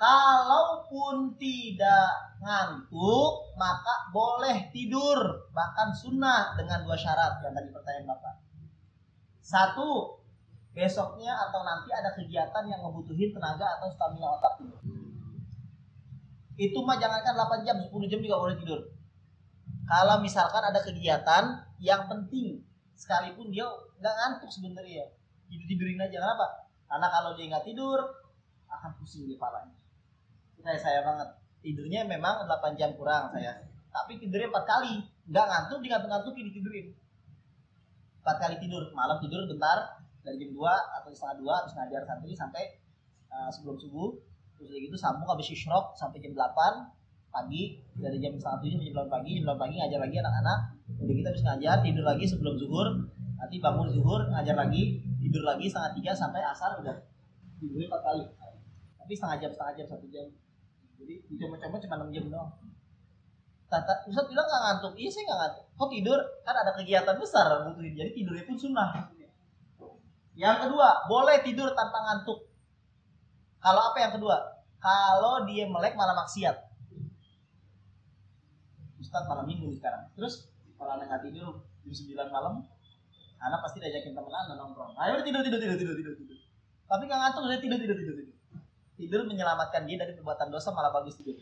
Kalaupun tidak ngantuk, maka boleh tidur. Bahkan sunnah dengan dua syarat yang tadi pertanyaan Bapak. Satu, besoknya atau nanti ada kegiatan yang membutuhin tenaga atau stamina otak tidur. Itu mah jangankan 8 jam, 10 jam juga boleh tidur. Kalau misalkan ada kegiatan yang penting, sekalipun dia nggak ngantuk sebenarnya, tidur tidurin aja. Kenapa? Karena kalau dia nggak tidur, akan pusing di kepalanya saya saya banget. Tidurnya memang 8 jam kurang saya. Tapi tidurnya empat kali. Nggak ngantuk ngantuk ini tidurin empat kali tidur. Malam tidur bentar dari jam 2 atau setengah dua terus ngajar santri sampai uh, sebelum subuh. Terus gitu sambung habis isyrok sampai jam 8 pagi. Dari jam setengah tujuh sampai jam 8 pagi. Jam 8 pagi ngajar lagi anak-anak. Udah kita habis ngajar tidur lagi sebelum zuhur. Nanti bangun zuhur ngajar lagi tidur lagi setengah tiga sampai asar udah. Tidurnya empat kali. Tapi setengah jam setengah jam satu jam jadi dicoba-coba cuma 6 jam doang. Tata, Ustaz bilang gak ngantuk, iya saya gak ngantuk. Kok tidur? Kan ada kegiatan besar butuhin. Jadi tidurnya pun sunnah. Yang kedua, boleh tidur tanpa ngantuk. Kalau apa yang kedua? Kalau dia melek malah maksiat. Ustaz malam minggu sekarang. Terus kalau anak nggak tidur jam 9 malam Anak pasti diajakin temen anak nongkrong. Ayo tidur, tidur, tidur, tidur, tidur, tidur. Tapi gak ngantuk, udah tidur, tidur, tidur, tidur tidur menyelamatkan dia dari perbuatan dosa malah bagus tidur